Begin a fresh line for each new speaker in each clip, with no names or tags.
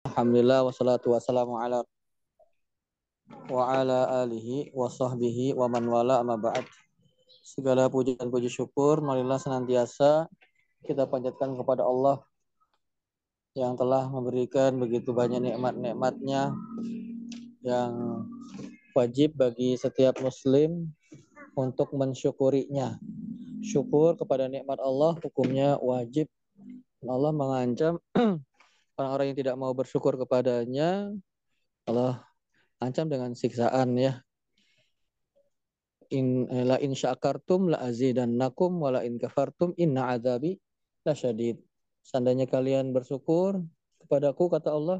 Alhamdulillah wassalatu wassalamu ala wa ala alihi wa sahbihi wa man wala amma ba'd. Segala puji dan puji syukur marilah senantiasa kita panjatkan kepada Allah yang telah memberikan begitu banyak nikmat-nikmatnya yang wajib bagi setiap muslim untuk mensyukurinya. Syukur kepada nikmat Allah hukumnya wajib. Allah mengancam orang-orang yang tidak mau bersyukur kepadanya Allah ancam dengan siksaan ya. In la in syakartum la azidannakum wa la in kafartum inna azabi lasyadid seandainya kalian bersyukur kepadaku kata Allah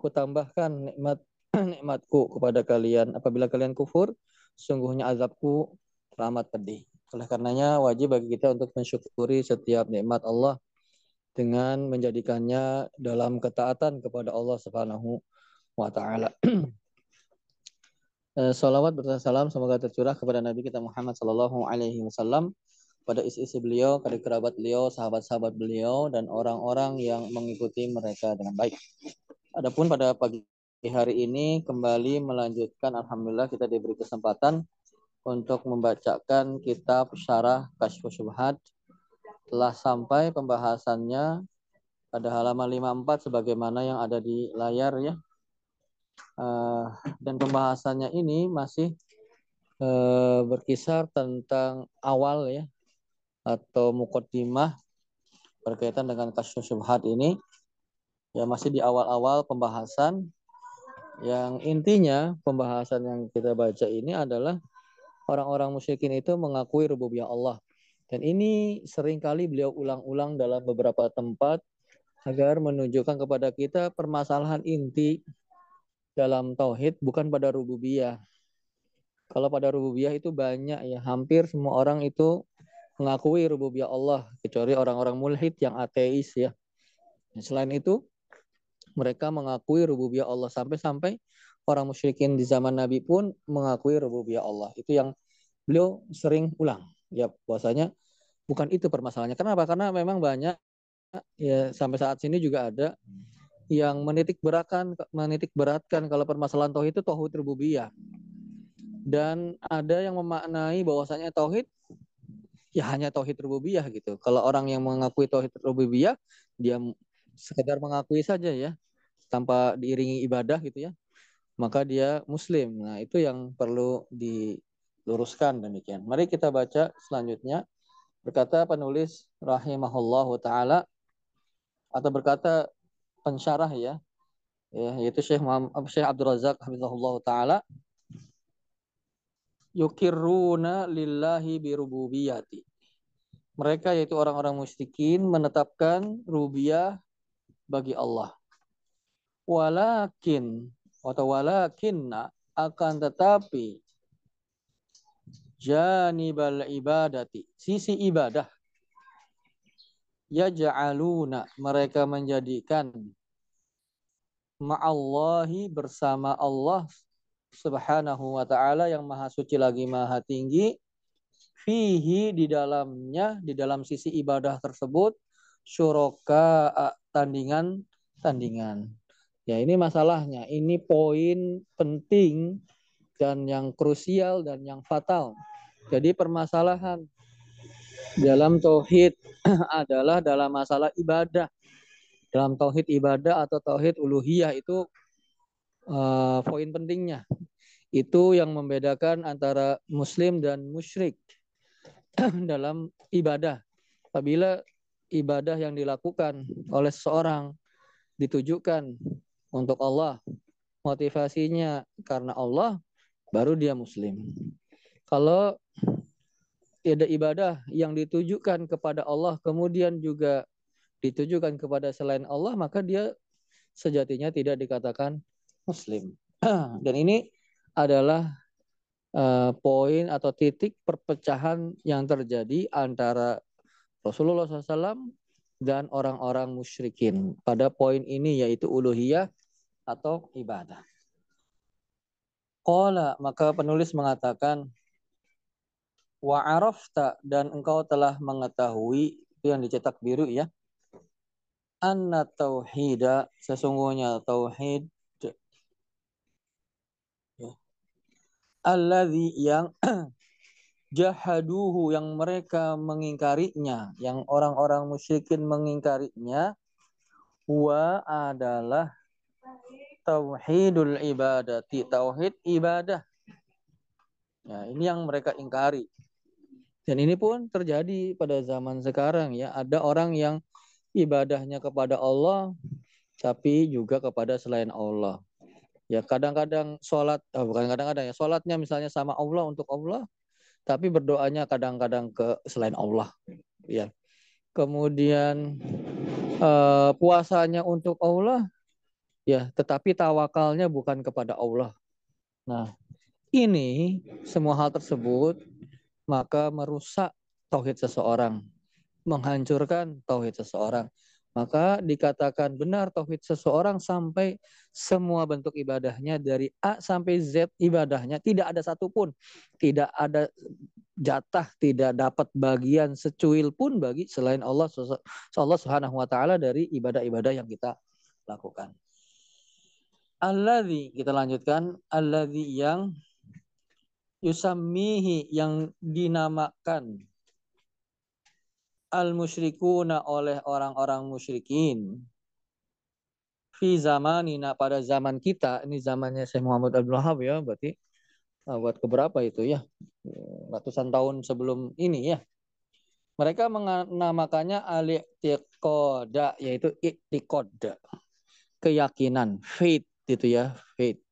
ku tambahkan nikmat nikmatku kepada kalian. Apabila kalian kufur sungguhnya azabku teramat pedih. Oleh karenanya wajib bagi kita untuk mensyukuri setiap nikmat Allah dengan menjadikannya dalam ketaatan kepada Allah Subhanahu wa taala. Eh, salawat berserta salam semoga tercurah kepada Nabi kita Muhammad sallallahu alaihi wasallam pada isi-isi beliau, pada kerabat beliau, sahabat-sahabat beliau dan orang-orang yang mengikuti mereka dengan baik. Adapun pada pagi hari ini kembali melanjutkan alhamdulillah kita diberi kesempatan untuk membacakan kitab Syarah Kasyfus Syubhat telah sampai pembahasannya pada halaman 54 sebagaimana yang ada di layar ya. Uh, dan pembahasannya ini masih uh, berkisar tentang awal ya atau mukaddimah berkaitan dengan kasus syubhat ini. Ya masih di awal-awal pembahasan. Yang intinya pembahasan yang kita baca ini adalah orang-orang musyrikin itu mengakui rububiyah Allah dan ini sering kali beliau ulang-ulang dalam beberapa tempat agar menunjukkan kepada kita permasalahan inti dalam tauhid bukan pada rububiyah. Kalau pada rububiyah itu banyak ya, hampir semua orang itu mengakui rububiyah Allah kecuali orang-orang mulhid yang ateis ya. Selain itu mereka mengakui rububiyah Allah sampai-sampai orang musyrikin di zaman Nabi pun mengakui rububiyah Allah. Itu yang beliau sering ulang ya puasanya bukan itu permasalahannya. Kenapa? Karena memang banyak ya sampai saat ini juga ada yang menitik beratkan menitik beratkan kalau permasalahan tauhid itu tauhid rububiyah. Dan ada yang memaknai bahwasanya tauhid ya hanya tauhid rububiyah gitu. Kalau orang yang mengakui tauhid rububiyah dia sekedar mengakui saja ya tanpa diiringi ibadah gitu ya maka dia muslim. Nah, itu yang perlu di luruskan demikian. Mari kita baca selanjutnya. Berkata penulis rahimahullahu taala atau berkata pensyarah ya, ya yaitu Syekh Muhammad Syekh Abdul Razak hafizahullah taala yukirruna lillahi birububiyati. Mereka yaitu orang-orang musyrikin menetapkan rububiyah bagi Allah. Walakin atau walakinna akan tetapi janibal ibadati. Sisi ibadah. Yaj'aluna. Mereka menjadikan ma'allahi bersama Allah subhanahu wa ta'ala yang maha suci lagi maha tinggi. Fihi di dalamnya di dalam sisi ibadah tersebut syuroka tandingan tandingan. Ya ini masalahnya. Ini poin penting dan yang krusial dan yang fatal jadi permasalahan dalam tauhid adalah dalam masalah ibadah. Dalam tauhid ibadah atau tauhid uluhiyah itu uh, poin pentingnya. Itu yang membedakan antara muslim dan musyrik dalam ibadah. Apabila ibadah yang dilakukan oleh seseorang ditujukan untuk Allah, motivasinya karena Allah, baru dia muslim. Kalau ada ibadah yang ditujukan kepada Allah kemudian juga ditujukan kepada selain Allah maka dia sejatinya tidak dikatakan muslim. Dan ini adalah uh, poin atau titik perpecahan yang terjadi antara Rasulullah SAW dan orang-orang musyrikin pada poin ini yaitu uluhiyah atau ibadah. Qala maka penulis mengatakan wa arafta dan engkau telah mengetahui itu yang dicetak biru ya anna tauhida sesungguhnya tauhid ya, alladzi yang jahaduhu yang mereka mengingkarinya, yang orang-orang musyrikin mengingkarinya, wa adalah tauhidul ibadati, tauhid ibadah. Ya, ini yang mereka ingkari. Dan ini pun terjadi pada zaman sekarang ya. Ada orang yang ibadahnya kepada Allah tapi juga kepada selain Allah. Ya kadang-kadang sholat, oh bukan kadang-kadang ya, sholatnya misalnya sama Allah untuk Allah, tapi berdoanya kadang-kadang ke selain Allah. Ya. Kemudian uh, puasanya untuk Allah, ya tetapi tawakalnya bukan kepada Allah. Nah ini semua hal tersebut maka merusak tauhid seseorang, menghancurkan tauhid seseorang. Maka dikatakan benar tauhid seseorang sampai semua bentuk ibadahnya dari A sampai Z ibadahnya tidak ada satupun, tidak ada jatah, tidak dapat bagian secuil pun bagi selain Allah Allah Subhanahu wa taala dari ibadah-ibadah yang kita lakukan. Alladzi kita lanjutkan alladzi yang yusammihi yang dinamakan al musyrikuna oleh orang-orang musyrikin. Fi zamanina pada zaman kita ini zamannya Syekh Muhammad Abdul Wahab ya berarti buat keberapa itu ya? Ratusan tahun sebelum ini ya. Mereka menamakannya al-i'tiqada yaitu i'tiqad keyakinan faith itu ya faith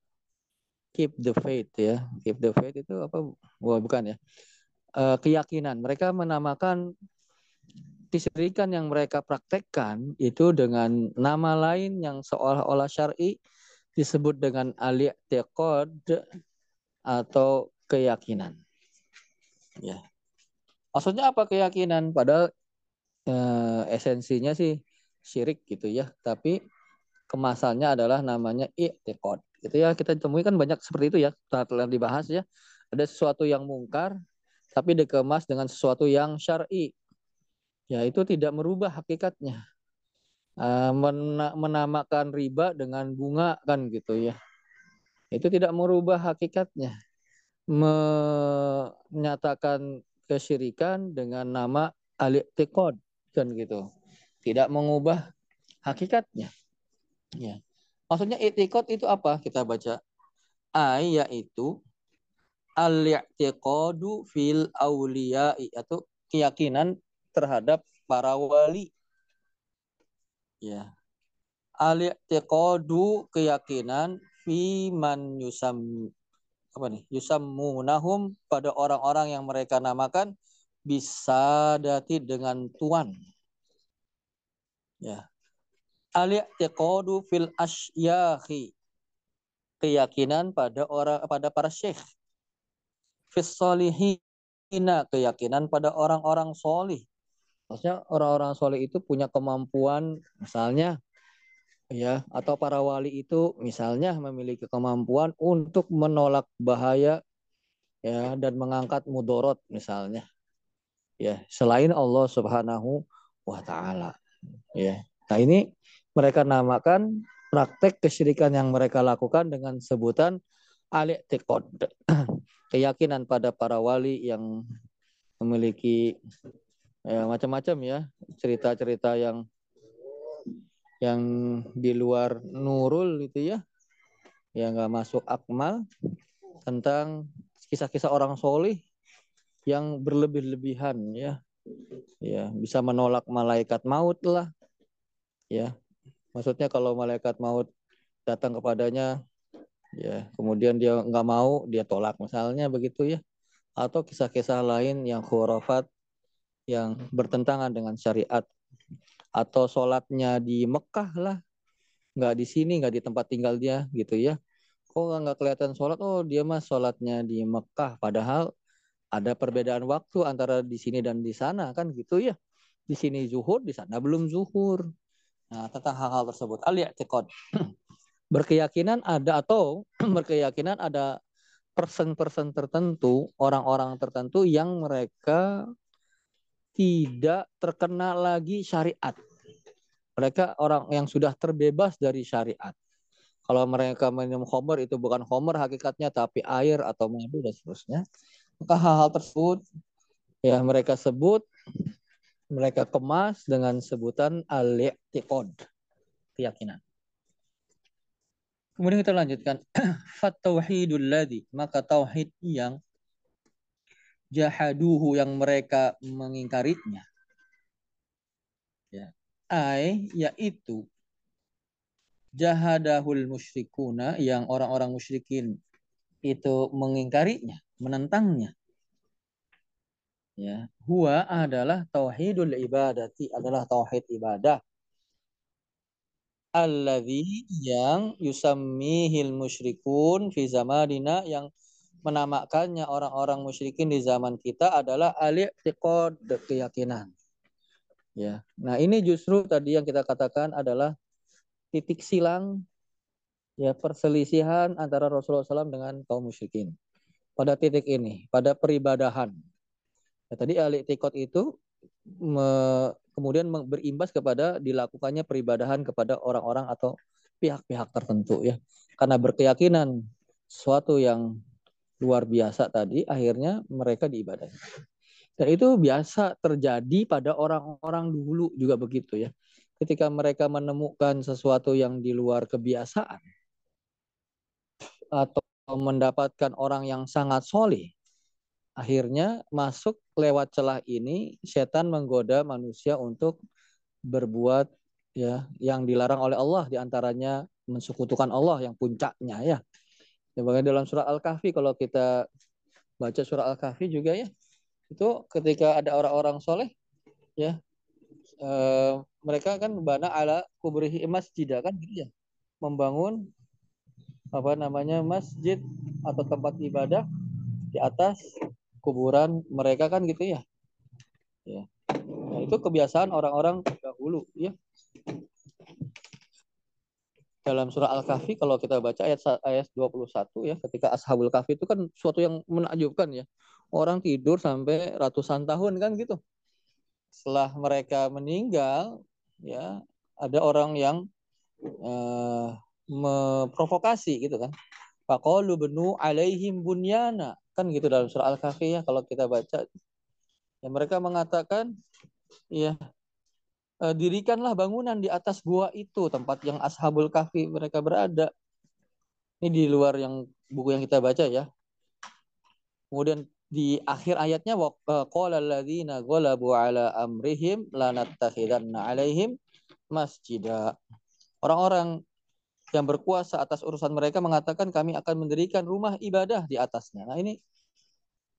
keep the faith ya. Keep the faith itu apa? Wah, bukan ya. Uh, keyakinan. Mereka menamakan kesyirikan yang mereka praktekkan itu dengan nama lain yang seolah-olah syar'i disebut dengan al-i'tiqad atau keyakinan. Ya. Maksudnya apa keyakinan? Padahal uh, esensinya sih syirik gitu ya, tapi kemasannya adalah namanya i'tiqad. Itu ya kita temui kan banyak seperti itu ya, telah dibahas ya. Ada sesuatu yang mungkar tapi dikemas dengan sesuatu yang syar'i. Ya, itu tidak merubah hakikatnya. Uh, menamakan riba dengan bunga kan gitu ya. Itu tidak merubah hakikatnya. Menyatakan kesyirikan dengan nama al-i'tiqad kan gitu. Tidak mengubah hakikatnya. Ya. Maksudnya itikot itu apa? Kita baca. Ay yaitu al-i'tiqadu fil awliya'i atau keyakinan terhadap para wali. Ya. Al-i'tiqadu keyakinan fi man yusam apa nih? Yusammunahum pada orang-orang yang mereka namakan bisa dati dengan tuan. Ya, al-i'tiqadu fil asyahi keyakinan pada orang pada para syekh. Fis solihina keyakinan pada orang-orang solih. Maksudnya orang-orang solih itu punya kemampuan misalnya ya atau para wali itu misalnya memiliki kemampuan untuk menolak bahaya ya dan mengangkat mudorot misalnya. Ya selain Allah Subhanahu wa taala. Ya nah ini mereka namakan praktek kesyirikan yang mereka lakukan dengan sebutan al-i'tiqad. Keyakinan pada para wali yang memiliki ya, macam-macam ya cerita-cerita yang yang di luar nurul itu ya yang nggak masuk akmal tentang kisah-kisah orang solih yang berlebih-lebihan ya ya bisa menolak malaikat maut lah ya Maksudnya kalau malaikat maut datang kepadanya, ya kemudian dia nggak mau, dia tolak misalnya begitu ya. Atau kisah-kisah lain yang khurafat yang bertentangan dengan syariat. Atau sholatnya di Mekah lah, nggak di sini, nggak di tempat tinggal dia gitu ya. Kok nggak kelihatan sholat? Oh dia mah sholatnya di Mekah. Padahal ada perbedaan waktu antara di sini dan di sana kan gitu ya. Di sini zuhur, di sana belum zuhur. Nah, tentang hal-hal tersebut. Al-i'tiqad. berkeyakinan ada atau berkeyakinan ada persen-persen tertentu, orang-orang tertentu yang mereka tidak terkena lagi syariat. Mereka orang yang sudah terbebas dari syariat. Kalau mereka minum homer itu bukan homer hakikatnya tapi air atau madu dan seterusnya. Maka hal-hal tersebut ya mereka sebut mereka kemas dengan sebutan al-i'tiqad, keyakinan. Kemudian kita lanjutkan. Fatauhidul ladzi maka tauhid yang jahaduhu yang mereka mengingkarinya. Ya. Ai yaitu jahadahul musyrikuna yang orang-orang musyrikin itu mengingkarinya menentangnya ya huwa adalah tauhidul ibadati adalah tauhid ibadah alladzi yang yusammihil musyrikun fi zamanina yang menamakannya orang-orang musyrikin di zaman kita adalah al-i'tiqad keyakinan. Ya. Nah, ini justru tadi yang kita katakan adalah titik silang ya perselisihan antara Rasulullah SAW dengan kaum musyrikin. Pada titik ini, pada peribadahan. Ya, tadi al-i'tiqad itu me, kemudian berimbas kepada dilakukannya peribadahan kepada orang-orang atau pihak-pihak tertentu ya. Karena berkeyakinan suatu yang luar biasa tadi akhirnya mereka diibadahi. Dan itu biasa terjadi pada orang-orang dulu juga begitu ya. Ketika mereka menemukan sesuatu yang di luar kebiasaan atau mendapatkan orang yang sangat solih, akhirnya masuk lewat celah ini setan menggoda manusia untuk berbuat ya yang dilarang oleh Allah di antaranya mensekutukan Allah yang puncaknya ya. Ya, dalam surah Al-Kahfi kalau kita baca surah Al-Kahfi juga ya, itu ketika ada orang-orang soleh, ya, eh, mereka kan bana ala kubrihi masjid kan gitu ya, membangun apa namanya masjid atau tempat ibadah di atas kuburan mereka kan gitu ya. Ya. Nah, itu kebiasaan orang-orang dahulu ya dalam surah Al-Kahfi kalau kita baca ayat ayat 21 ya ketika Ashabul Kahfi itu kan suatu yang menakjubkan ya. Orang tidur sampai ratusan tahun kan gitu. Setelah mereka meninggal ya ada orang yang uh, memprovokasi gitu kan. Faqalu benu alaihim bunyana. Kan gitu dalam surah Al-Kahfi ya kalau kita baca. Ya mereka mengatakan ya dirikanlah bangunan di atas gua itu tempat yang ashabul kahfi mereka berada. Ini di luar yang buku yang kita baca ya. Kemudian di akhir ayatnya qala alladziina ghalabu ala amrihim lanattakhidanna alaihim masjida. Orang-orang yang berkuasa atas urusan mereka mengatakan kami akan mendirikan rumah ibadah di atasnya. Nah, ini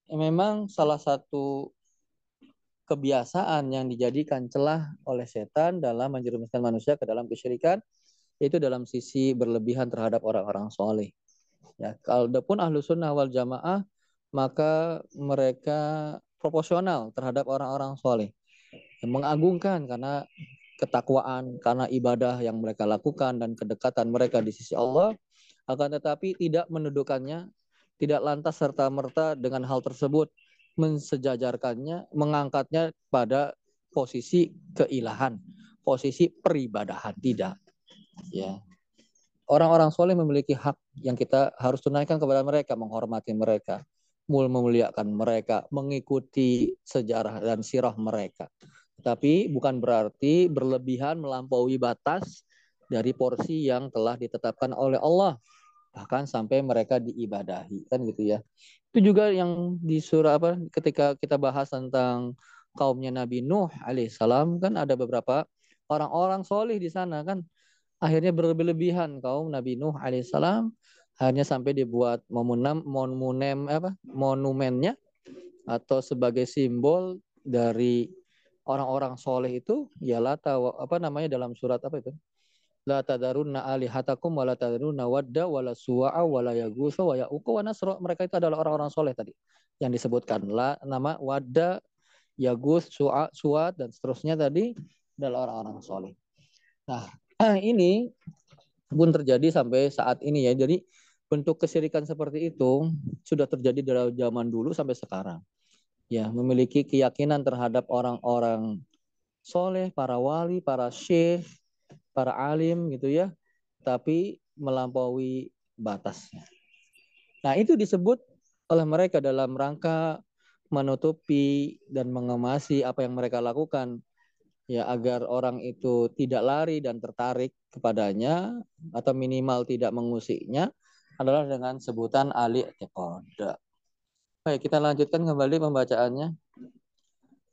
memang salah satu kebiasaan yang dijadikan celah oleh setan dalam menjerumuskan manusia ke dalam kesyirikan yaitu dalam sisi berlebihan terhadap orang-orang soleh. Ya, kalau pun ahlu sunnah wal jamaah maka mereka proporsional terhadap orang-orang soleh. Mengagungkan karena ketakwaan, karena ibadah yang mereka lakukan dan kedekatan mereka di sisi Allah. Akan tetapi tidak mendudukannya, tidak lantas serta-merta dengan hal tersebut mensejajarkannya, mengangkatnya pada posisi keilahan, posisi peribadahan tidak. Ya. Orang-orang soleh memiliki hak yang kita harus tunaikan kepada mereka, menghormati mereka, mul memuliakan mereka, mengikuti sejarah dan sirah mereka. Tapi bukan berarti berlebihan melampaui batas dari porsi yang telah ditetapkan oleh Allah bahkan sampai mereka diibadahi kan gitu ya. Itu juga yang di surah apa ketika kita bahas tentang kaumnya Nabi Nuh alaihissalam kan ada beberapa orang-orang solih di sana kan. Akhirnya berlebihan kaum Nabi Nuh alaihissalam hanya sampai dibuat monumen monumen apa monumennya atau sebagai simbol dari orang-orang soleh itu ya tahu apa namanya dalam surat apa itu la tadarunna alihatakum wa la tadarunna wadda wa la suwa'a wa la yagusa wa ya'uqa wa nasra. Mereka itu adalah orang-orang soleh tadi yang disebutkan. La, nama wadda, yagus, su'a, suat dan seterusnya tadi adalah orang-orang soleh. Nah, ini pun terjadi sampai saat ini ya. Jadi bentuk kesirikan seperti itu sudah terjadi dari zaman dulu sampai sekarang. Ya, memiliki keyakinan terhadap orang-orang soleh, para wali, para syekh, para alim gitu ya, tapi melampaui batasnya. Nah, itu disebut oleh mereka dalam rangka menutupi dan mengemasi apa yang mereka lakukan ya agar orang itu tidak lari dan tertarik kepadanya atau minimal tidak mengusiknya adalah dengan sebutan ali i'tiqad. Baik, kita lanjutkan kembali pembacaannya.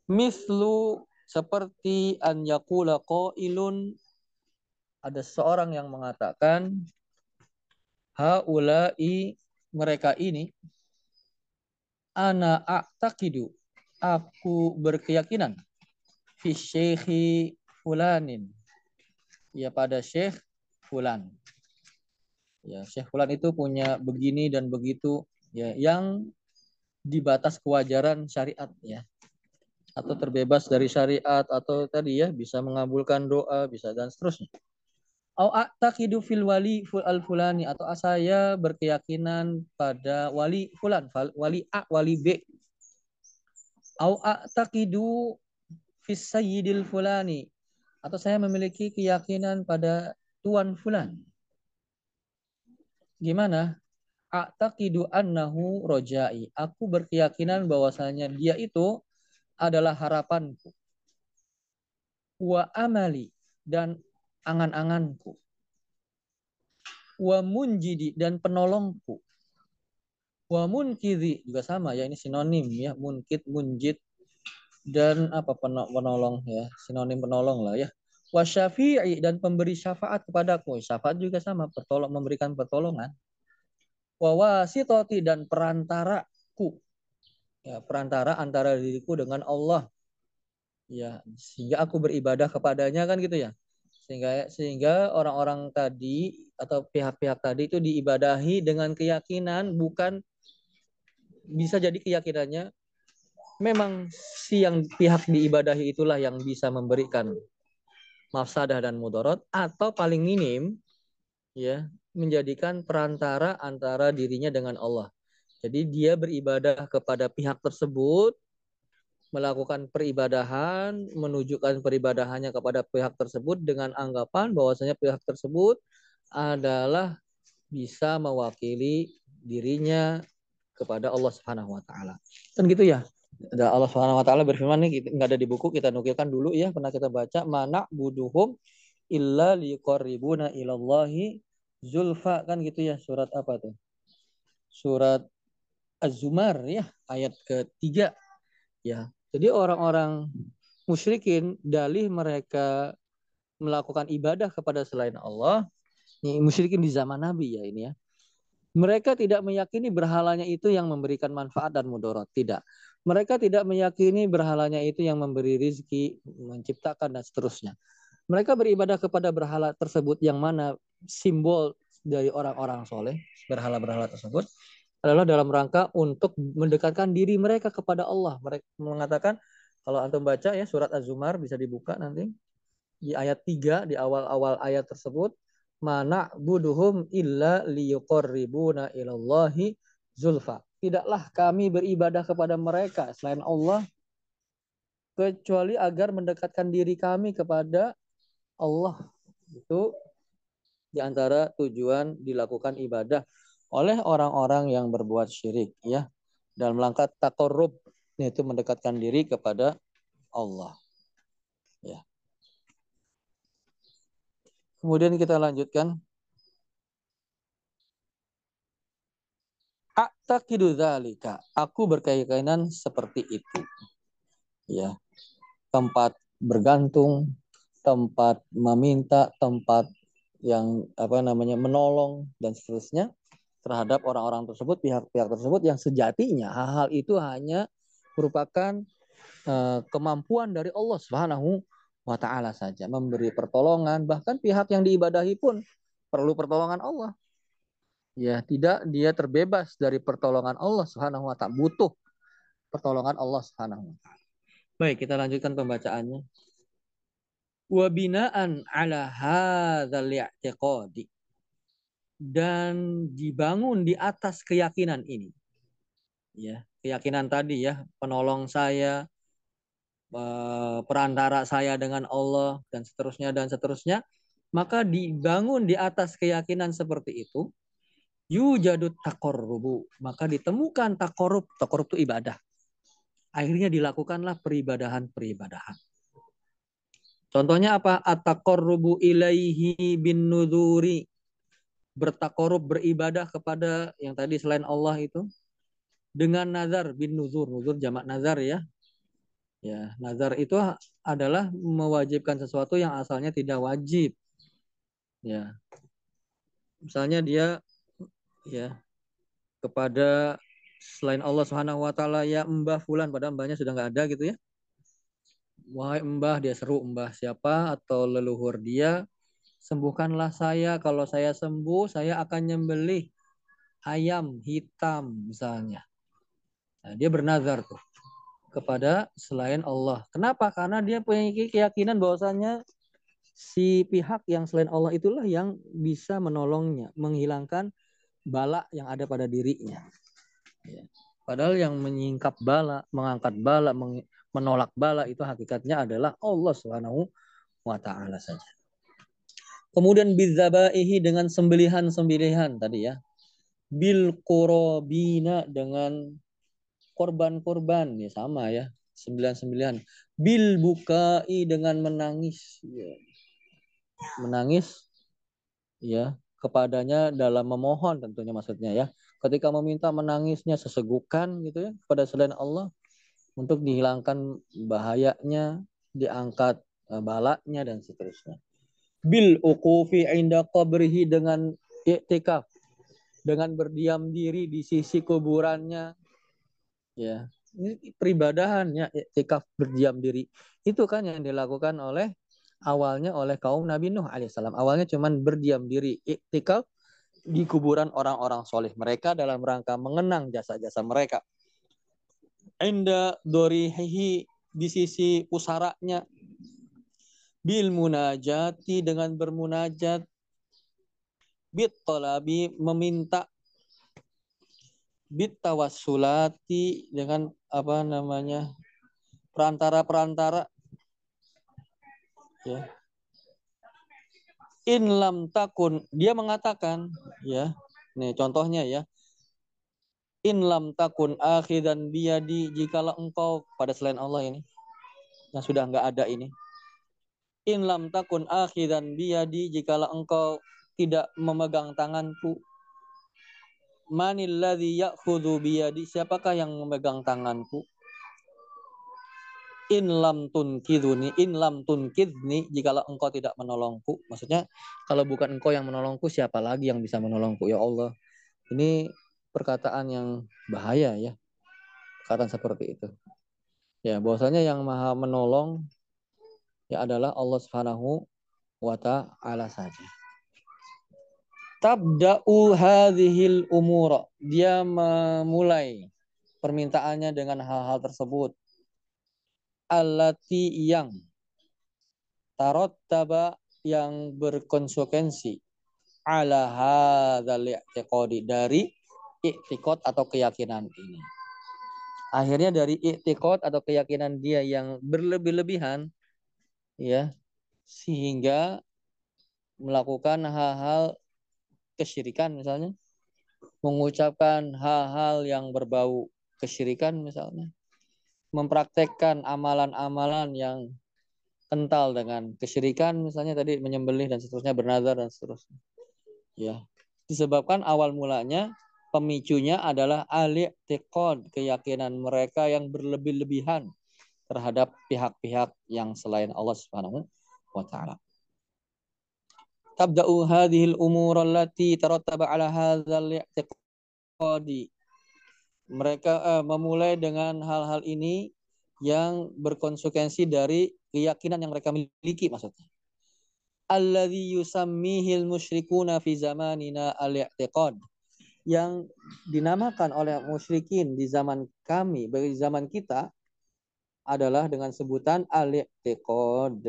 Mislu seperti an yaqula qailun ada seorang yang mengatakan haula'i mereka ini ana a'taqidu aku berkeyakinan fi syekhi fulanin. Ya pada syekh fulan. Ya, syekh fulan itu punya begini dan begitu ya yang di batas kewajaran syariat ya. Atau terbebas dari syariat atau tadi ya bisa mengabulkan doa, bisa dan seterusnya. Au a'taqidu fil wali ful al fulani atau saya berkeyakinan pada wali fulan, wali A, wali B. Au a'taqidu fis sayyidil fulani atau saya memiliki keyakinan pada tuan fulan. Gimana? A'taqidu annahu rojai. Aku berkeyakinan bahwasanya dia itu adalah harapanku. Wa amali dan angan-anganku. Wa munjidi dan penolongku. Wa munkidhi juga sama ya ini sinonim ya munkid munjid dan apa penolong ya sinonim penolong lah ya wasyafi'i dan pemberi syafaat kepadaku syafaat juga sama pertolong memberikan pertolongan wawasitoti dan perantaraku. Ya perantara antara diriku dengan Allah. Ya sehingga aku beribadah kepadanya kan gitu ya. Sehingga sehingga orang-orang tadi atau pihak-pihak tadi itu diibadahi dengan keyakinan bukan bisa jadi keyakinannya. Memang si yang pihak diibadahi itulah yang bisa memberikan mafsadah dan mudorot atau paling minim ya menjadikan perantara antara dirinya dengan Allah. Jadi dia beribadah kepada pihak tersebut, melakukan peribadahan, menunjukkan peribadahannya kepada pihak tersebut dengan anggapan bahwasanya pihak tersebut adalah bisa mewakili dirinya kepada Allah Subhanahu wa taala. Kan gitu ya? ada Allah Subhanahu wa taala berfirman nih nggak ada di buku kita nukilkan dulu ya pernah kita baca mana buduhum illa liqarribuna ilallahi zulfa kan gitu ya surat apa tuh? Surat Az-Zumar ya ayat ketiga. Ya jadi orang-orang musyrikin dalih mereka melakukan ibadah kepada selain Allah. Ini musyrikin di zaman Nabi ya ini ya. Mereka tidak meyakini berhalanya itu yang memberikan manfaat dan mudarat tidak. Mereka tidak meyakini berhalanya itu yang memberi rizki, menciptakan dan seterusnya. Mereka beribadah kepada berhala tersebut yang mana simbol dari orang-orang soleh, berhala-berhala tersebut adalah dalam rangka untuk mendekatkan diri mereka kepada Allah. Mereka mengatakan kalau antum baca ya surat Az-Zumar bisa dibuka nanti di ayat 3 di awal-awal ayat tersebut mana buduhum illa liyuqarribuna ilallahi zulfa tidaklah kami beribadah kepada mereka selain Allah kecuali agar mendekatkan diri kami kepada Allah. Itu di antara tujuan dilakukan ibadah oleh orang-orang yang berbuat syirik ya. Dalam langkah takorub yaitu mendekatkan diri kepada Allah. Ya. Kemudian kita lanjutkan dzalika. Aku berkeyakinan seperti itu. Ya. Tempat bergantung, tempat meminta, tempat yang apa namanya menolong dan seterusnya terhadap orang-orang tersebut, pihak-pihak tersebut yang sejatinya hal-hal itu hanya merupakan uh, kemampuan dari Allah Subhanahu wa taala saja memberi pertolongan bahkan pihak yang diibadahi pun perlu pertolongan Allah ya tidak dia terbebas dari pertolongan Allah Subhanahu wa taala butuh pertolongan Allah Subhanahu wa taala. Baik, kita lanjutkan pembacaannya. Wa binaan ala hadzal i'tiqadi. Dan dibangun di atas keyakinan ini. Ya, keyakinan tadi ya, penolong saya, eh, perantara saya dengan Allah dan seterusnya dan seterusnya. Maka dibangun di atas keyakinan seperti itu yujadut takorrubu maka ditemukan takorub takorub itu ibadah. Akhirnya dilakukanlah peribadahan-peribadahan contohnya apa? Atakorrubu ilaihi bin nuduri bertakorub beribadah kepada yang tadi selain Allah itu dengan nazar bin nuzur. Nuzur jamak nazar ya. Ya nazar itu adalah mewajibkan sesuatu yang asalnya tidak wajib. Ya. Misalnya dia ya kepada selain Allah Subhanahu wa taala ya mbah fulan pada mbahnya sudah nggak ada gitu ya wahai mbah dia seru. Mbah siapa atau leluhur dia? Sembuhkanlah saya. Kalau saya sembuh saya akan nyembelih ayam hitam misalnya. Nah, dia bernazar tuh kepada selain Allah. Kenapa? Karena dia punya keyakinan bahwasanya si pihak yang selain Allah itulah yang bisa menolongnya, menghilangkan bala yang ada pada dirinya. Ya. Padahal yang menyingkap bala, mengangkat bala, menolak bala itu hakikatnya adalah Allah Subhanahu wa taala saja. Kemudian bizabaihi dengan sembelihan-sembelihan tadi ya. Bil qurabina dengan korban-korban ya sama ya. Sembilan-sembilan. Bil bukai dengan menangis. Ya menangis ya kepadanya dalam memohon tentunya maksudnya ya. Ketika meminta menangisnya sesegukan gitu ya kepada selain Allah untuk dihilangkan bahayanya, diangkat eh, balaknya dan seterusnya. Bil uqufi inda qabrihi dengan i'tikaf dengan berdiam diri di sisi kuburannya ya ini peribadahannya i'tikaf berdiam diri itu kan yang dilakukan oleh awalnya oleh kaum Nabi Nuh alaihissalam. Awalnya cuman berdiam diri, iktikaf di kuburan orang-orang soleh mereka dalam rangka mengenang jasa-jasa mereka. Inda dorihi di sisi pusaranya. Bil munajati dengan bermunajat. Bit tolabi meminta. Bit tawassulati dengan apa namanya perantara-perantara. Ya. In lam takun dia mengatakan ya nih contohnya ya in lam takun akhidan biyadi jikalau engkau pada selain Allah ini yang sudah enggak ada ini. In lam takun akhidan biyadi jikalau engkau tidak memegang tanganku. Manil ladzi ya'khudhu biyadi siapakah yang memegang tanganku? In lam tunkiduni in lam tunkidni jikalau engkau tidak menolongku. Maksudnya kalau bukan engkau yang menolongku siapa lagi yang bisa menolongku? Ya Allah. Ini perkataan yang bahaya ya. Perkataan seperti itu. Ya bahwasanya yang maha menolong ya adalah Allah Subhanahu wa taala saja. Tabda'u hadhil umur dia memulai permintaannya dengan hal-hal tersebut. Alati yang tarot taba yang berkonsekuensi ala hadzal i'tiqadi. Dari i'tiqad atau keyakinan ini. Akhirnya dari i'tiqad atau keyakinan dia yang berlebih-lebihan ya sehingga melakukan hal-hal kesyirikan misalnya mengucapkan hal-hal yang berbau kesyirikan misalnya mempraktekkan amalan-amalan yang kental dengan kesyirikan misalnya tadi menyembelih dan seterusnya bernazar dan seterusnya. Ya. Disebabkan awal mulanya pemicunya adalah al-i'tiqad, keyakinan mereka yang berlebih-lebihan terhadap pihak-pihak yang selain Allah Subhanahu wa taala. Tabda'u hadhil umur allati tarattaba ala hadzal i'tiqadi mereka uh, memulai dengan hal-hal ini yang berkonsekuensi dari keyakinan yang mereka miliki maksudnya. Alladhi yusammihil musyrikuna fi zamanina al-i'tiqad yang dinamakan oleh musyrikin di zaman kami, bagi zaman kita adalah dengan sebutan al-i'tiqad.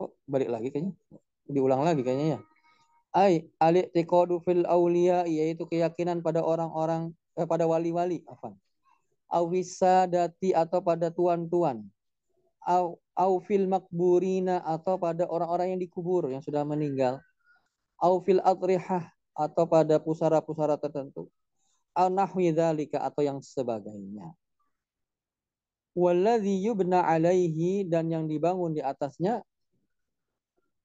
Kok balik lagi kayaknya? Diulang lagi kayaknya ya. Ai al-i'tiqadu fil awliya yaitu keyakinan pada orang-orang eh, pada wali-wali apa awisadati atau pada tuan-tuan aw au fil makburina atau pada orang-orang yang dikubur yang sudah meninggal au fil adrihah atau pada pusara-pusara tertentu au nahwi dzalika atau yang sebagainya walladzi yubna alaihi dan yang dibangun di atasnya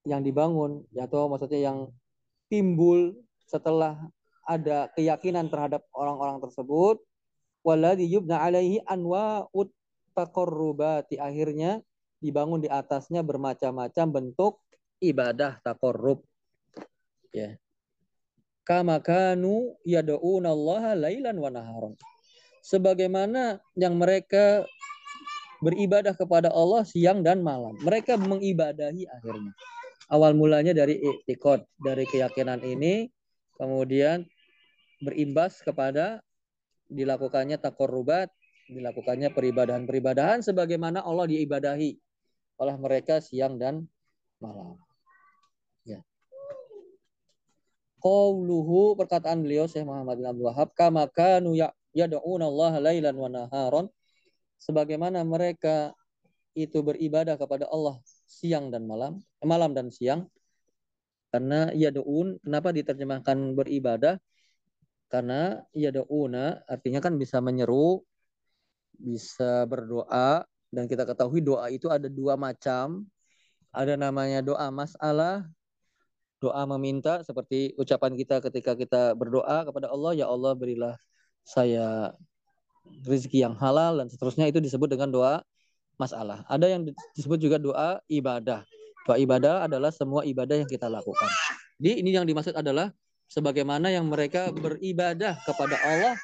yang dibangun atau maksudnya yang timbul setelah ada keyakinan terhadap orang-orang tersebut walladzi yubna alaihi anwa'ut taqarrubati akhirnya dibangun di atasnya bermacam-macam bentuk ibadah takorrub. Ya. Kama kanu yad'una Allah lailan wa naharon. Sebagaimana yang mereka beribadah kepada Allah siang dan malam. Mereka mengibadahi akhirnya. Awal mulanya dari iktikad, dari keyakinan ini, kemudian berimbas kepada dilakukannya takorubat, dilakukannya peribadahan-peribadahan sebagaimana Allah diibadahi oleh mereka siang dan malam. Ya. Qauluhu perkataan beliau Syekh Muhammad bin Abdul Wahab kama kanu ya yad'una Allah lailan wa naharon sebagaimana mereka itu beribadah kepada Allah siang dan malam, eh, malam dan siang. Karena yad'un kenapa diterjemahkan beribadah? Karena yad'una artinya kan bisa menyeru, bisa berdoa, dan kita ketahui doa itu ada dua macam. Ada namanya doa masalah, doa meminta seperti ucapan kita ketika kita berdoa kepada Allah, ya Allah berilah saya rezeki yang halal dan seterusnya itu disebut dengan doa masalah. Ada yang disebut juga doa ibadah. Doa ibadah adalah semua ibadah yang kita lakukan. Jadi ini yang dimaksud adalah sebagaimana yang mereka beribadah kepada Allah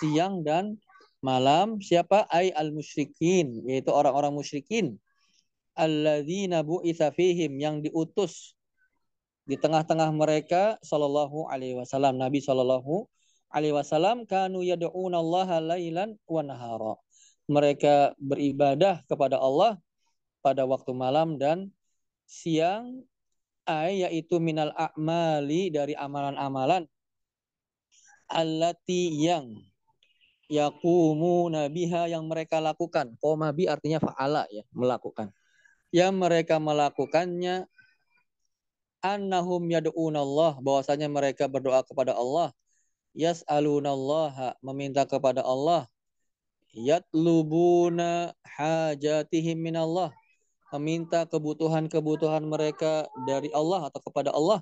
siang dan malam siapa ai al musyrikin yaitu orang-orang musyrikin alladzina bu'itsa fihim yang diutus di tengah-tengah mereka sallallahu alaihi wasallam Nabi sallallahu alaihi wasallam kanu yad'una Allah lailan wa nahara mereka beribadah kepada Allah pada waktu malam dan siang ay yaitu minal a'mali dari amalan-amalan allati yang yakumu nabiha yang mereka lakukan. Koma bi artinya fa'ala ya, melakukan. Yang mereka melakukannya annahum yad'una Allah, bahwasanya mereka berdoa kepada Allah. Yas'alunallaha, meminta kepada Allah. Yatlubuna hajatihim minallah, meminta kebutuhan-kebutuhan mereka dari Allah atau kepada Allah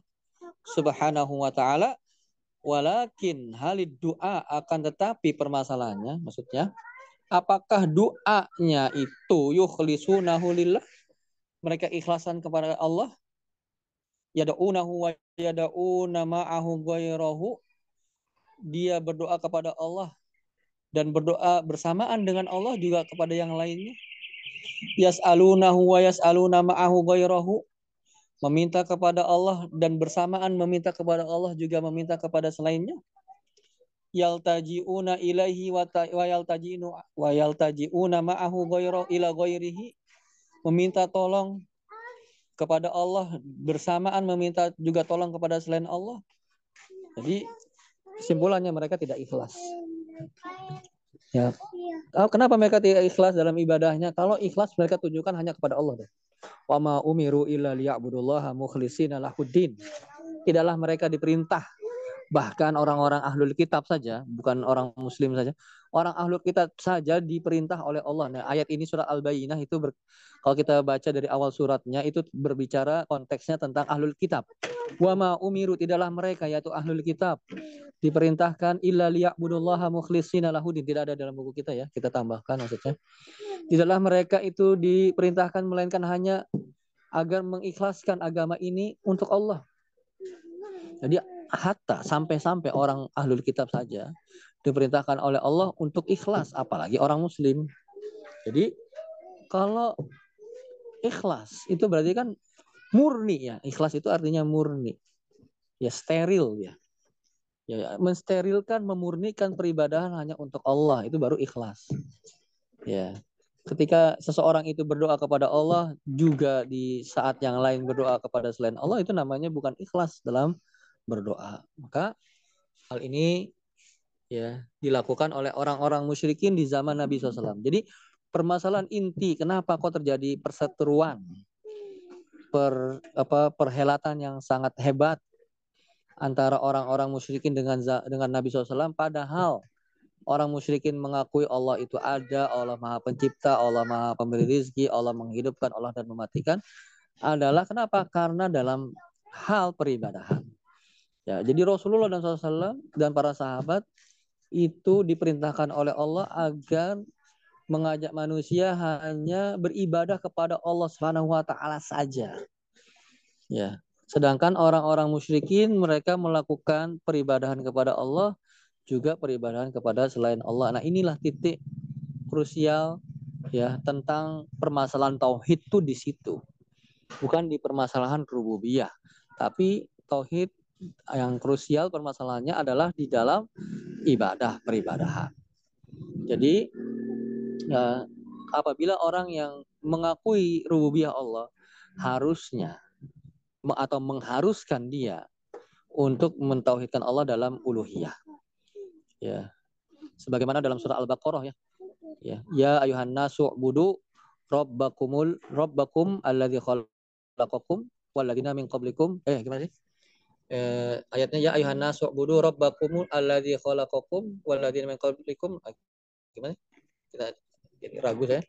Subhanahu wa taala Walakin halid doa akan tetapi permasalahannya maksudnya apakah doanya itu yukhlisunahu lillah mereka ikhlasan kepada Allah yad'unahu wa yad'una ma'ahu ghairahu dia berdoa kepada Allah dan berdoa bersamaan dengan Allah juga kepada yang lainnya. Yas'alunahu wa yas'aluna ma'ahu ghairahu meminta kepada Allah dan bersamaan meminta kepada Allah juga meminta kepada selainnya. Yaltajiuna ilaihi wa yaltajiuna wa yaltajiuna ma'ahu ila ghairihi meminta tolong kepada Allah bersamaan meminta juga tolong kepada selain Allah. Jadi kesimpulannya mereka tidak ikhlas. Ya. Kenapa mereka tidak ikhlas dalam ibadahnya? Kalau ikhlas mereka tunjukkan hanya kepada Allah deh. Wa ma umiru illa liya'budullaha mukhlishina lahuddin. Tidaklah mereka diperintah bahkan orang-orang ahlul kitab saja, bukan orang muslim saja, orang ahlul kitab saja diperintah oleh Allah. Nah, ayat ini surat Al-Bayyinah itu ber, kalau kita baca dari awal suratnya itu berbicara konteksnya tentang ahlul kitab. Wa ma umiru tidaklah mereka yaitu ahlul kitab diperintahkan illa liya'budullaha mukhlishina lahuddin. Tidak ada dalam buku kita ya, kita tambahkan maksudnya. Tidaklah mereka itu diperintahkan melainkan hanya agar mengikhlaskan agama ini untuk Allah. Jadi hatta sampai-sampai orang ahlul kitab saja diperintahkan oleh Allah untuk ikhlas, apalagi orang muslim. Jadi kalau ikhlas itu berarti kan murni ya. Ikhlas itu artinya murni. Ya steril ya. Ya, mensterilkan, memurnikan peribadahan hanya untuk Allah itu baru ikhlas. Ya ketika seseorang itu berdoa kepada Allah juga di saat yang lain berdoa kepada selain Allah itu namanya bukan ikhlas dalam berdoa. Maka hal ini ya dilakukan oleh orang-orang musyrikin di zaman Nabi SAW. Jadi permasalahan inti kenapa kok terjadi perseteruan per apa perhelatan yang sangat hebat antara orang-orang musyrikin dengan dengan Nabi SAW padahal orang musyrikin mengakui Allah itu ada, Allah Maha Pencipta, Allah Maha Pemberi rizki, Allah menghidupkan, Allah dan mematikan adalah kenapa? Karena dalam hal peribadahan. Ya, jadi Rasulullah dan SAW dan para sahabat itu diperintahkan oleh Allah agar mengajak manusia hanya beribadah kepada Allah Subhanahu wa taala saja. Ya. Sedangkan orang-orang musyrikin mereka melakukan peribadahan kepada Allah juga peribadahan kepada selain Allah. Nah, inilah titik krusial ya tentang permasalahan tauhid itu di situ. Bukan di permasalahan rububiyah, tapi tauhid yang krusial permasalahannya adalah di dalam ibadah peribadahan. Jadi ya, apabila orang yang mengakui rububiyah Allah harusnya atau mengharuskan dia untuk mentauhidkan Allah dalam uluhiyah. Ya. Sebagaimana dalam surah Al-Baqarah ya. Ya, ya ayuhan nasu budu rabbakumul rabbakum alladzi khalaqakum walladzina min qablikum. Eh gimana sih? Eh, ayatnya ya ayuhan nasu budu rabbakumul alladzi khalaqakum walladzina min qablikum. Gimana? Kita jadi ragu saya.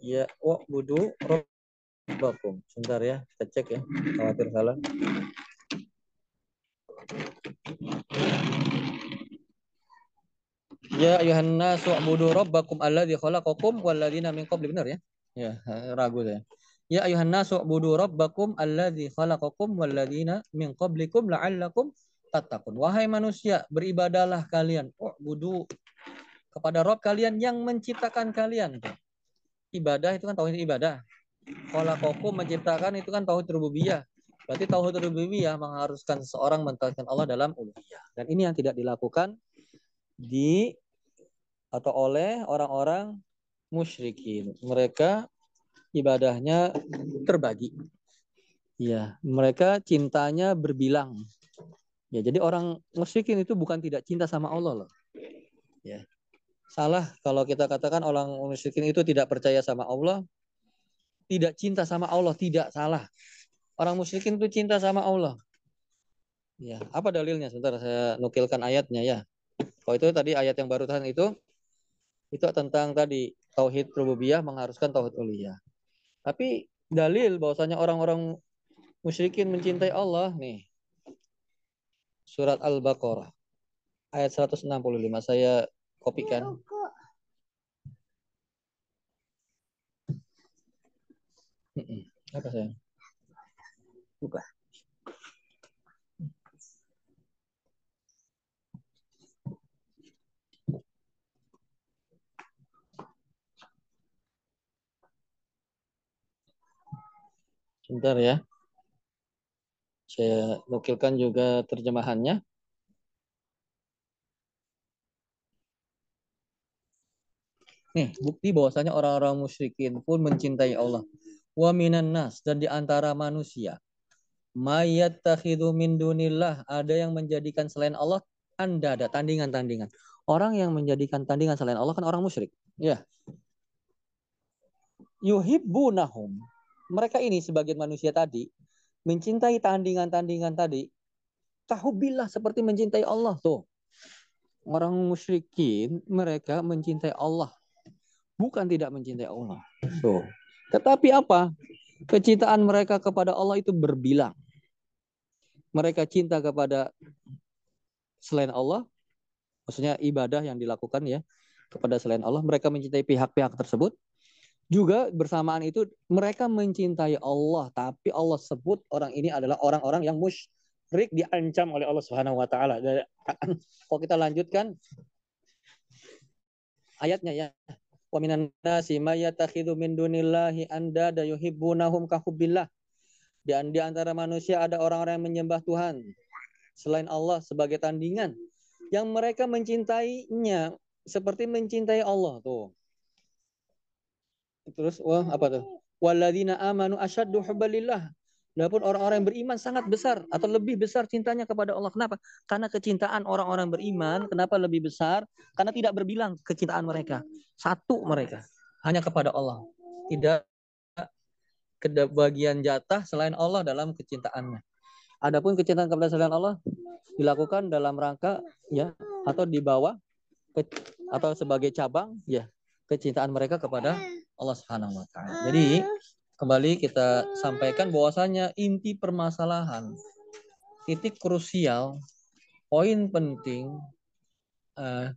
Ya, wa budu rabbakum. Sebentar ya, kita cek ya. Khawatir salah. Ya ayuhan nasu ubudu rabbakum alladzi khalaqakum walladzina min qabli benar ya? Ya, ragu saya. Ya ayuhan nasu ubudu rabbakum alladzi khalaqakum walladzina min qablikum la'allakum tattaqun. Wahai manusia, beribadahlah kalian. Ubudu kepada Rob kalian yang menciptakan kalian. Ibadah itu kan tauhid ibadah. Khalaqakum menciptakan itu kan tauhid rububiyah. Berarti tauhid rububiyah mengharuskan seseorang mentauhidkan Allah dalam uluhiyah. Dan ini yang tidak dilakukan di atau oleh orang-orang musyrikin. Mereka ibadahnya terbagi. Ya, mereka cintanya berbilang. Ya, jadi orang musyrikin itu bukan tidak cinta sama Allah loh. Ya. Salah kalau kita katakan orang musyrikin itu tidak percaya sama Allah, tidak cinta sama Allah, tidak salah. Orang musyrikin itu cinta sama Allah. Ya, apa dalilnya? Sebentar saya nukilkan ayatnya ya. Kalau itu tadi ayat yang baru barusan itu itu tentang tadi tauhid rububiyah mengharuskan tauhid uluhiyah. Tapi dalil bahwasanya orang-orang musyrikin mencintai Allah nih. Surat Al-Baqarah ayat 165 saya kopikan. Apa sayang? Buka. Sebentar ya. Saya nukilkan juga terjemahannya. Nih, bukti bahwasanya orang-orang musyrikin pun mencintai Allah. Wa minan nas dan di antara manusia mayat takhidu min dunillah ada yang menjadikan selain Allah anda ada tandingan-tandingan. Orang yang menjadikan tandingan selain Allah kan orang musyrik. Ya. Yuhibbunahum. Mereka ini sebagian manusia tadi mencintai tandingan-tandingan tadi. Tahubillah seperti mencintai Allah tuh. Orang musyrikin mereka mencintai Allah. Bukan tidak mencintai Allah. Tuh. Tetapi apa? Kecintaan mereka kepada Allah itu berbilang. Mereka cinta kepada selain Allah, maksudnya ibadah yang dilakukan ya kepada selain Allah, mereka mencintai pihak-pihak tersebut. Juga bersamaan itu mereka mencintai Allah, tapi Allah sebut orang ini adalah orang-orang yang musyrik diancam oleh Allah Subhanahu wa taala. Kalau kita lanjutkan ayatnya ya. Wa minan nasi may yattakhidhu min dunillahi andada yuhibbunahum ka hubbillah. Dan di antara manusia ada orang-orang yang menyembah Tuhan selain Allah sebagai tandingan yang mereka mencintainya seperti mencintai Allah tuh. Terus wah apa tuh? Walladzina amanu asyaddu hubbalillah. Adapun orang-orang yang beriman sangat besar atau lebih besar cintanya kepada Allah. Kenapa? Karena kecintaan orang-orang beriman, kenapa lebih besar? Karena tidak berbilang kecintaan mereka. Satu mereka, hanya kepada Allah. Tidak bagian jatah selain Allah dalam kecintaannya. Adapun kecintaan kepada selain Allah dilakukan dalam rangka ya atau di bawah atau sebagai cabang ya kecintaan mereka kepada Allah Subhanahu wa taala. Jadi kembali kita sampaikan bahwasanya inti permasalahan titik krusial poin penting uh,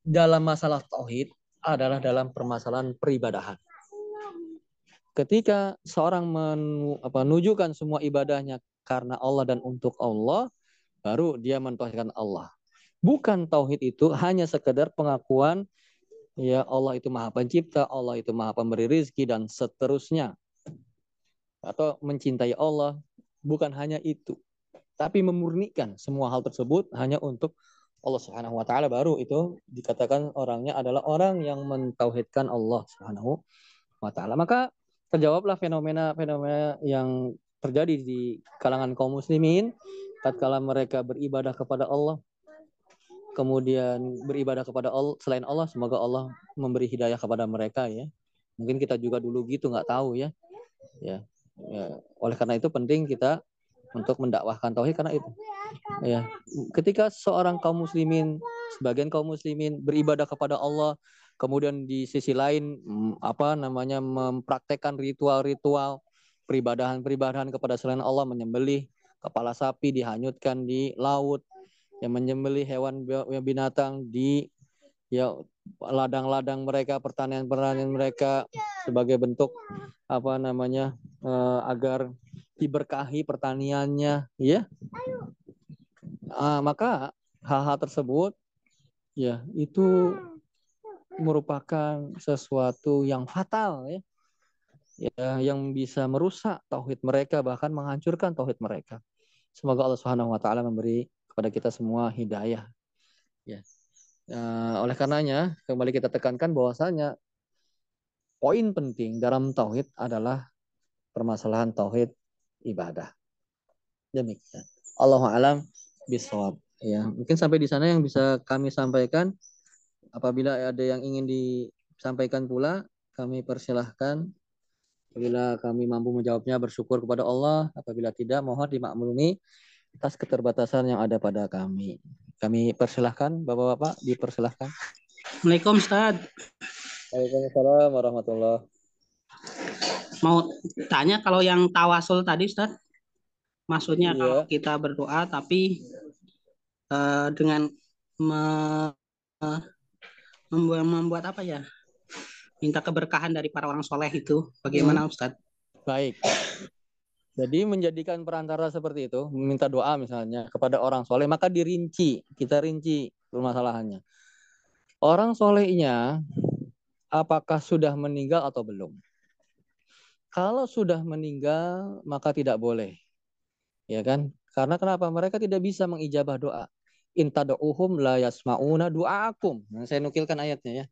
dalam masalah tauhid adalah dalam permasalahan peribadahan. Ketika seorang menu, apa, menunjukkan semua ibadahnya karena Allah dan untuk Allah, baru dia mentauhidkan Allah. Bukan tauhid itu hanya sekedar pengakuan ya Allah itu maha pencipta, Allah itu maha pemberi rizki dan seterusnya. Atau mencintai Allah bukan hanya itu. Tapi memurnikan semua hal tersebut hanya untuk Allah Subhanahu wa taala. Baru itu dikatakan orangnya adalah orang yang mentauhidkan Allah Subhanahu wa taala. Maka terjawablah fenomena-fenomena yang terjadi di kalangan kaum muslimin. Tatkala mereka beribadah kepada Allah kemudian beribadah kepada Allah selain Allah semoga Allah memberi hidayah kepada mereka ya. Mungkin kita juga dulu gitu nggak tahu ya. Ya, Ya, oleh karena itu penting kita untuk mendakwahkan tauhid karena itu. Ya, ketika seorang kaum muslimin, sebagian kaum muslimin beribadah kepada Allah, kemudian di sisi lain mm, apa namanya mempraktekkan ritual-ritual peribadahan-peribadahan kepada selain Allah, menyembelih kepala sapi dihanyutkan di laut, yang menyembelih hewan binatang di ya ladang-ladang mereka, pertanian-pertanian mereka sebagai bentuk apa namanya uh, agar diberkahi pertaniannya, ya. Uh, maka hal-hal tersebut ya itu merupakan sesuatu yang fatal ya. Ya, yang bisa merusak tauhid mereka bahkan menghancurkan tauhid mereka. Semoga Allah Subhanahu wa taala memberi kepada kita semua hidayah. Ya. Uh, oleh karenanya kembali kita tekankan bahwasanya poin penting dalam tauhid adalah permasalahan tauhid ibadah. Demikian. Allah alam bisawab. Ya, mungkin sampai di sana yang bisa kami sampaikan. Apabila ada yang ingin disampaikan pula, kami persilahkan. Apabila kami mampu menjawabnya, bersyukur kepada Allah. Apabila tidak, mohon dimaklumi atas keterbatasan yang ada pada kami. Kami persilahkan, Bapak-Bapak, dipersilahkan.
Assalamualaikum, Ustaz.
Waalaikumsalam warahmatullah.
Mau tanya kalau yang tawasul tadi, Ustaz? Maksudnya iya. kalau kita berdoa tapi uh, dengan me, uh, membuat, membuat apa ya? Minta keberkahan dari para orang soleh itu. Bagaimana, hmm. Ustaz?
Baik. Jadi menjadikan perantara seperti itu, meminta doa misalnya kepada orang soleh, maka dirinci, kita rinci permasalahannya. Orang solehnya apakah sudah meninggal atau belum? Kalau sudah meninggal, maka tidak boleh. Ya kan? Karena kenapa? Mereka tidak bisa mengijabah doa. Intadu'uhum la yasma'una du'aakum. Nah, saya nukilkan ayatnya ya.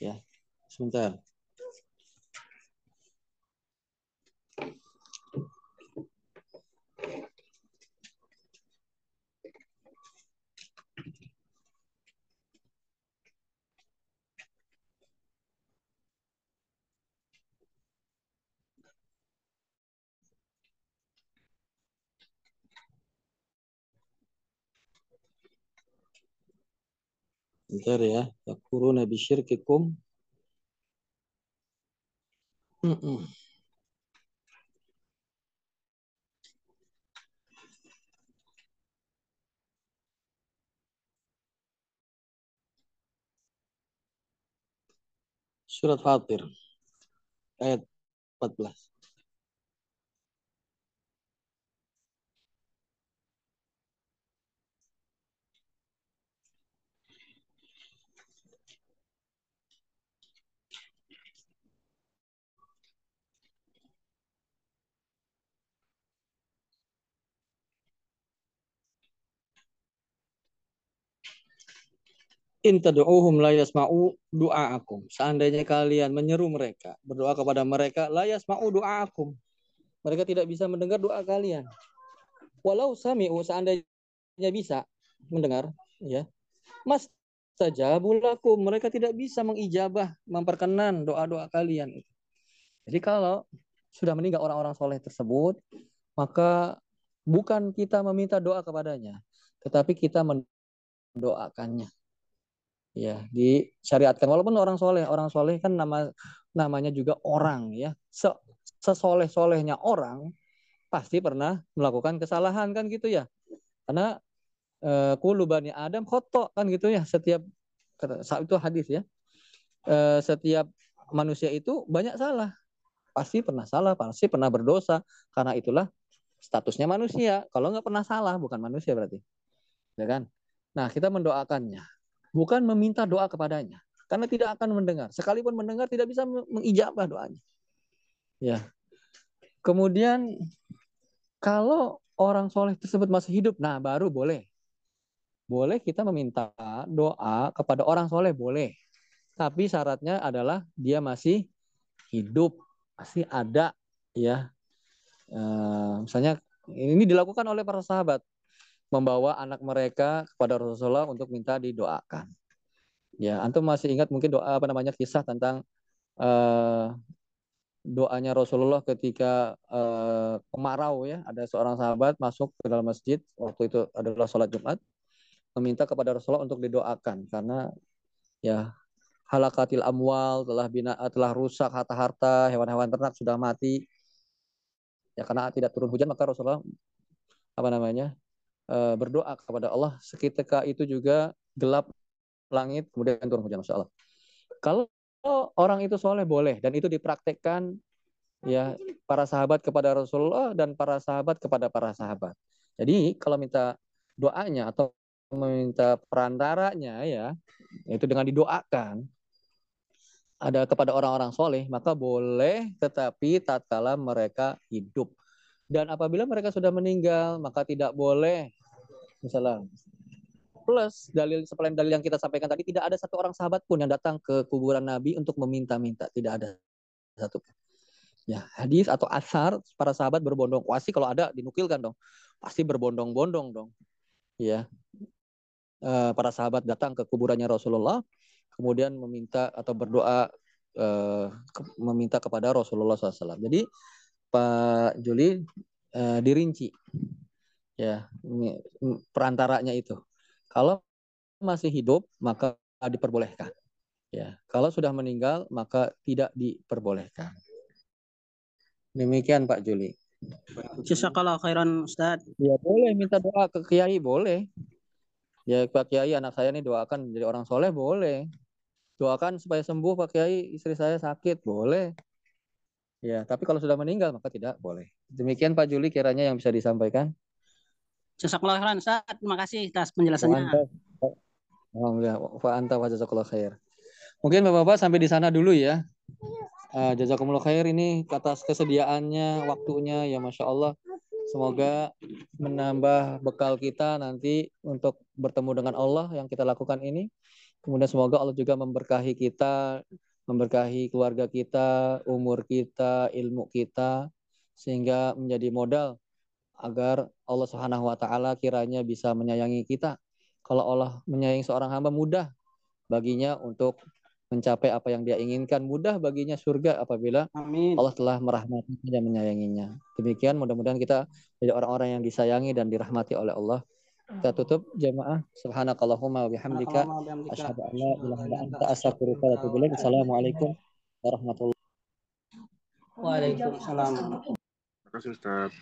Ya. Sebentar. Bentar ya. Yakuruna bisyirkikum. Mm -mm. Surat Fatir ayat 14. In tad'uhum la yasma'u du'aakum. Seandainya kalian menyeru mereka, berdoa kepada mereka, la yasma'u du'aakum. mereka tidak bisa mendengar doa kalian. Walau sami'u seandainya bisa mendengar, ya. Mas saja bulaku mereka tidak bisa mengijabah memperkenan doa-doa kalian jadi kalau sudah meninggal orang-orang soleh tersebut maka bukan kita meminta doa kepadanya tetapi kita mendoakannya ya disyariatkan walaupun orang soleh orang soleh kan nama namanya juga orang ya. Se, sesoleh solehnya orang pasti pernah melakukan kesalahan kan gitu ya. Karena Eh, kulu bani Adam khotok kan gitu ya setiap itu hadis ya. Eh, setiap manusia itu banyak salah. Pasti pernah salah pasti pernah berdosa. Karena itulah statusnya manusia. Kalau nggak pernah salah bukan manusia berarti. Ya kan? Nah kita mendoakannya bukan meminta doa kepadanya karena tidak akan mendengar. Sekalipun mendengar tidak bisa mengijabah doanya. Ya. Kemudian kalau orang soleh tersebut masih hidup nah baru boleh. Boleh kita meminta doa kepada orang soleh boleh. Tapi syaratnya adalah dia masih hidup masih ada ya. E, misalnya ini dilakukan oleh para sahabat membawa anak mereka kepada Rasulullah untuk minta didoakan. Ya antum masih ingat mungkin doa apa namanya kisah tentang e, doanya Rasulullah ketika e, kemarau ya ada seorang sahabat masuk ke dalam masjid waktu itu adalah sholat Jumat meminta kepada Rasulullah untuk didoakan karena ya halakatil amwal telah bina telah rusak harta-harta hewan-hewan ternak sudah mati. Ya karena tidak turun hujan maka Rasulullah apa namanya e, berdoa kepada Allah seketika itu juga gelap langit kemudian turun hujan Masya Allah. Kalau orang itu soleh boleh. Dan itu dipraktekkan ya para sahabat kepada Rasulullah dan para sahabat kepada para sahabat. Jadi kalau minta doanya atau meminta perantaranya ya itu dengan didoakan ada kepada orang-orang soleh maka boleh tetapi tatkala mereka hidup dan apabila mereka sudah meninggal maka tidak boleh misalnya plus dalil selain dalil yang kita sampaikan tadi tidak ada satu orang sahabat pun yang datang ke kuburan Nabi untuk meminta-minta. Tidak ada satu ya hadis atau asar para sahabat berbondong. Pasti kalau ada dinukilkan dong. Pasti berbondong-bondong dong. Ya. Uh, para sahabat datang ke kuburannya Rasulullah, kemudian meminta atau berdoa ke, meminta kepada Rasulullah SAW. Jadi Pak Juli uh, dirinci ya perantaranya itu. Kalau masih hidup maka diperbolehkan. Ya, kalau sudah meninggal maka tidak diperbolehkan. Demikian Pak Juli.
Jazakallah khairan Ustaz.
Ya boleh minta doa ke kiai boleh ya Pak Kiai anak saya nih doakan jadi orang soleh boleh doakan supaya sembuh Pak Kiai istri saya sakit boleh ya tapi kalau sudah meninggal maka tidak boleh. Demikian Pak Juli kiranya yang bisa disampaikan.
Jazakallah khairan Ustaz. Terima kasih atas penjelasannya.
Alhamdulillah. Pak Anta wa jazakallah khair. Mungkin Bapak-bapak sampai di sana dulu ya. Uh, jazakumullah khair. Ini atas kesediaannya waktunya. Ya Masya Allah. Semoga menambah bekal kita nanti untuk bertemu dengan Allah yang kita lakukan ini. Kemudian semoga Allah juga memberkahi kita, memberkahi keluarga kita, umur kita, ilmu kita, sehingga menjadi modal agar Allah Subhanahu wa taala kiranya bisa menyayangi kita. Kalau Allah menyayangi seorang hamba mudah baginya untuk mencapai apa yang dia inginkan mudah baginya surga apabila Amin. Allah telah merahmati dan menyayanginya. Demikian mudah-mudahan kita jadi orang-orang yang disayangi dan dirahmati oleh Allah. Kita tutup jemaah. Subhanakallahumma wa bihamdika asyhadu an la ilaha illa anta astaghfiruka wa atubu ilaik. Assalamualaikum warahmatullahi
Waalaikumsalam.
Terima kasih Ustaz.